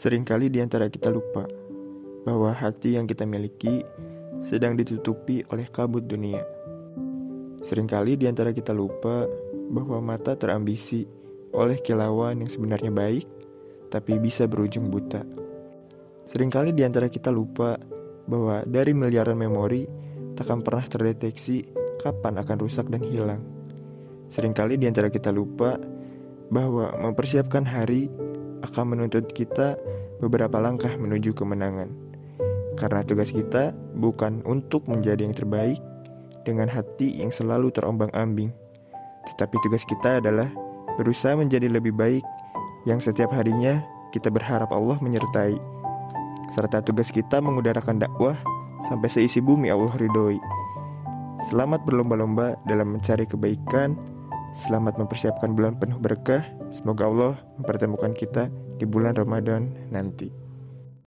Seringkali di antara kita lupa bahwa hati yang kita miliki sedang ditutupi oleh kabut dunia. Seringkali di antara kita lupa bahwa mata terambisi oleh kilauan yang sebenarnya baik, tapi bisa berujung buta. Seringkali di antara kita lupa bahwa dari miliaran memori takkan pernah terdeteksi kapan akan rusak dan hilang. Seringkali di antara kita lupa bahwa mempersiapkan hari akan menuntut kita beberapa langkah menuju kemenangan. Karena tugas kita bukan untuk menjadi yang terbaik dengan hati yang selalu terombang-ambing, tetapi tugas kita adalah berusaha menjadi lebih baik yang setiap harinya kita berharap Allah menyertai. Serta tugas kita mengudarakan dakwah sampai seisi bumi Allah ridhoi. Selamat berlomba-lomba dalam mencari kebaikan. Selamat mempersiapkan bulan penuh berkah. Semoga Allah mempertemukan kita di bulan Ramadan nanti.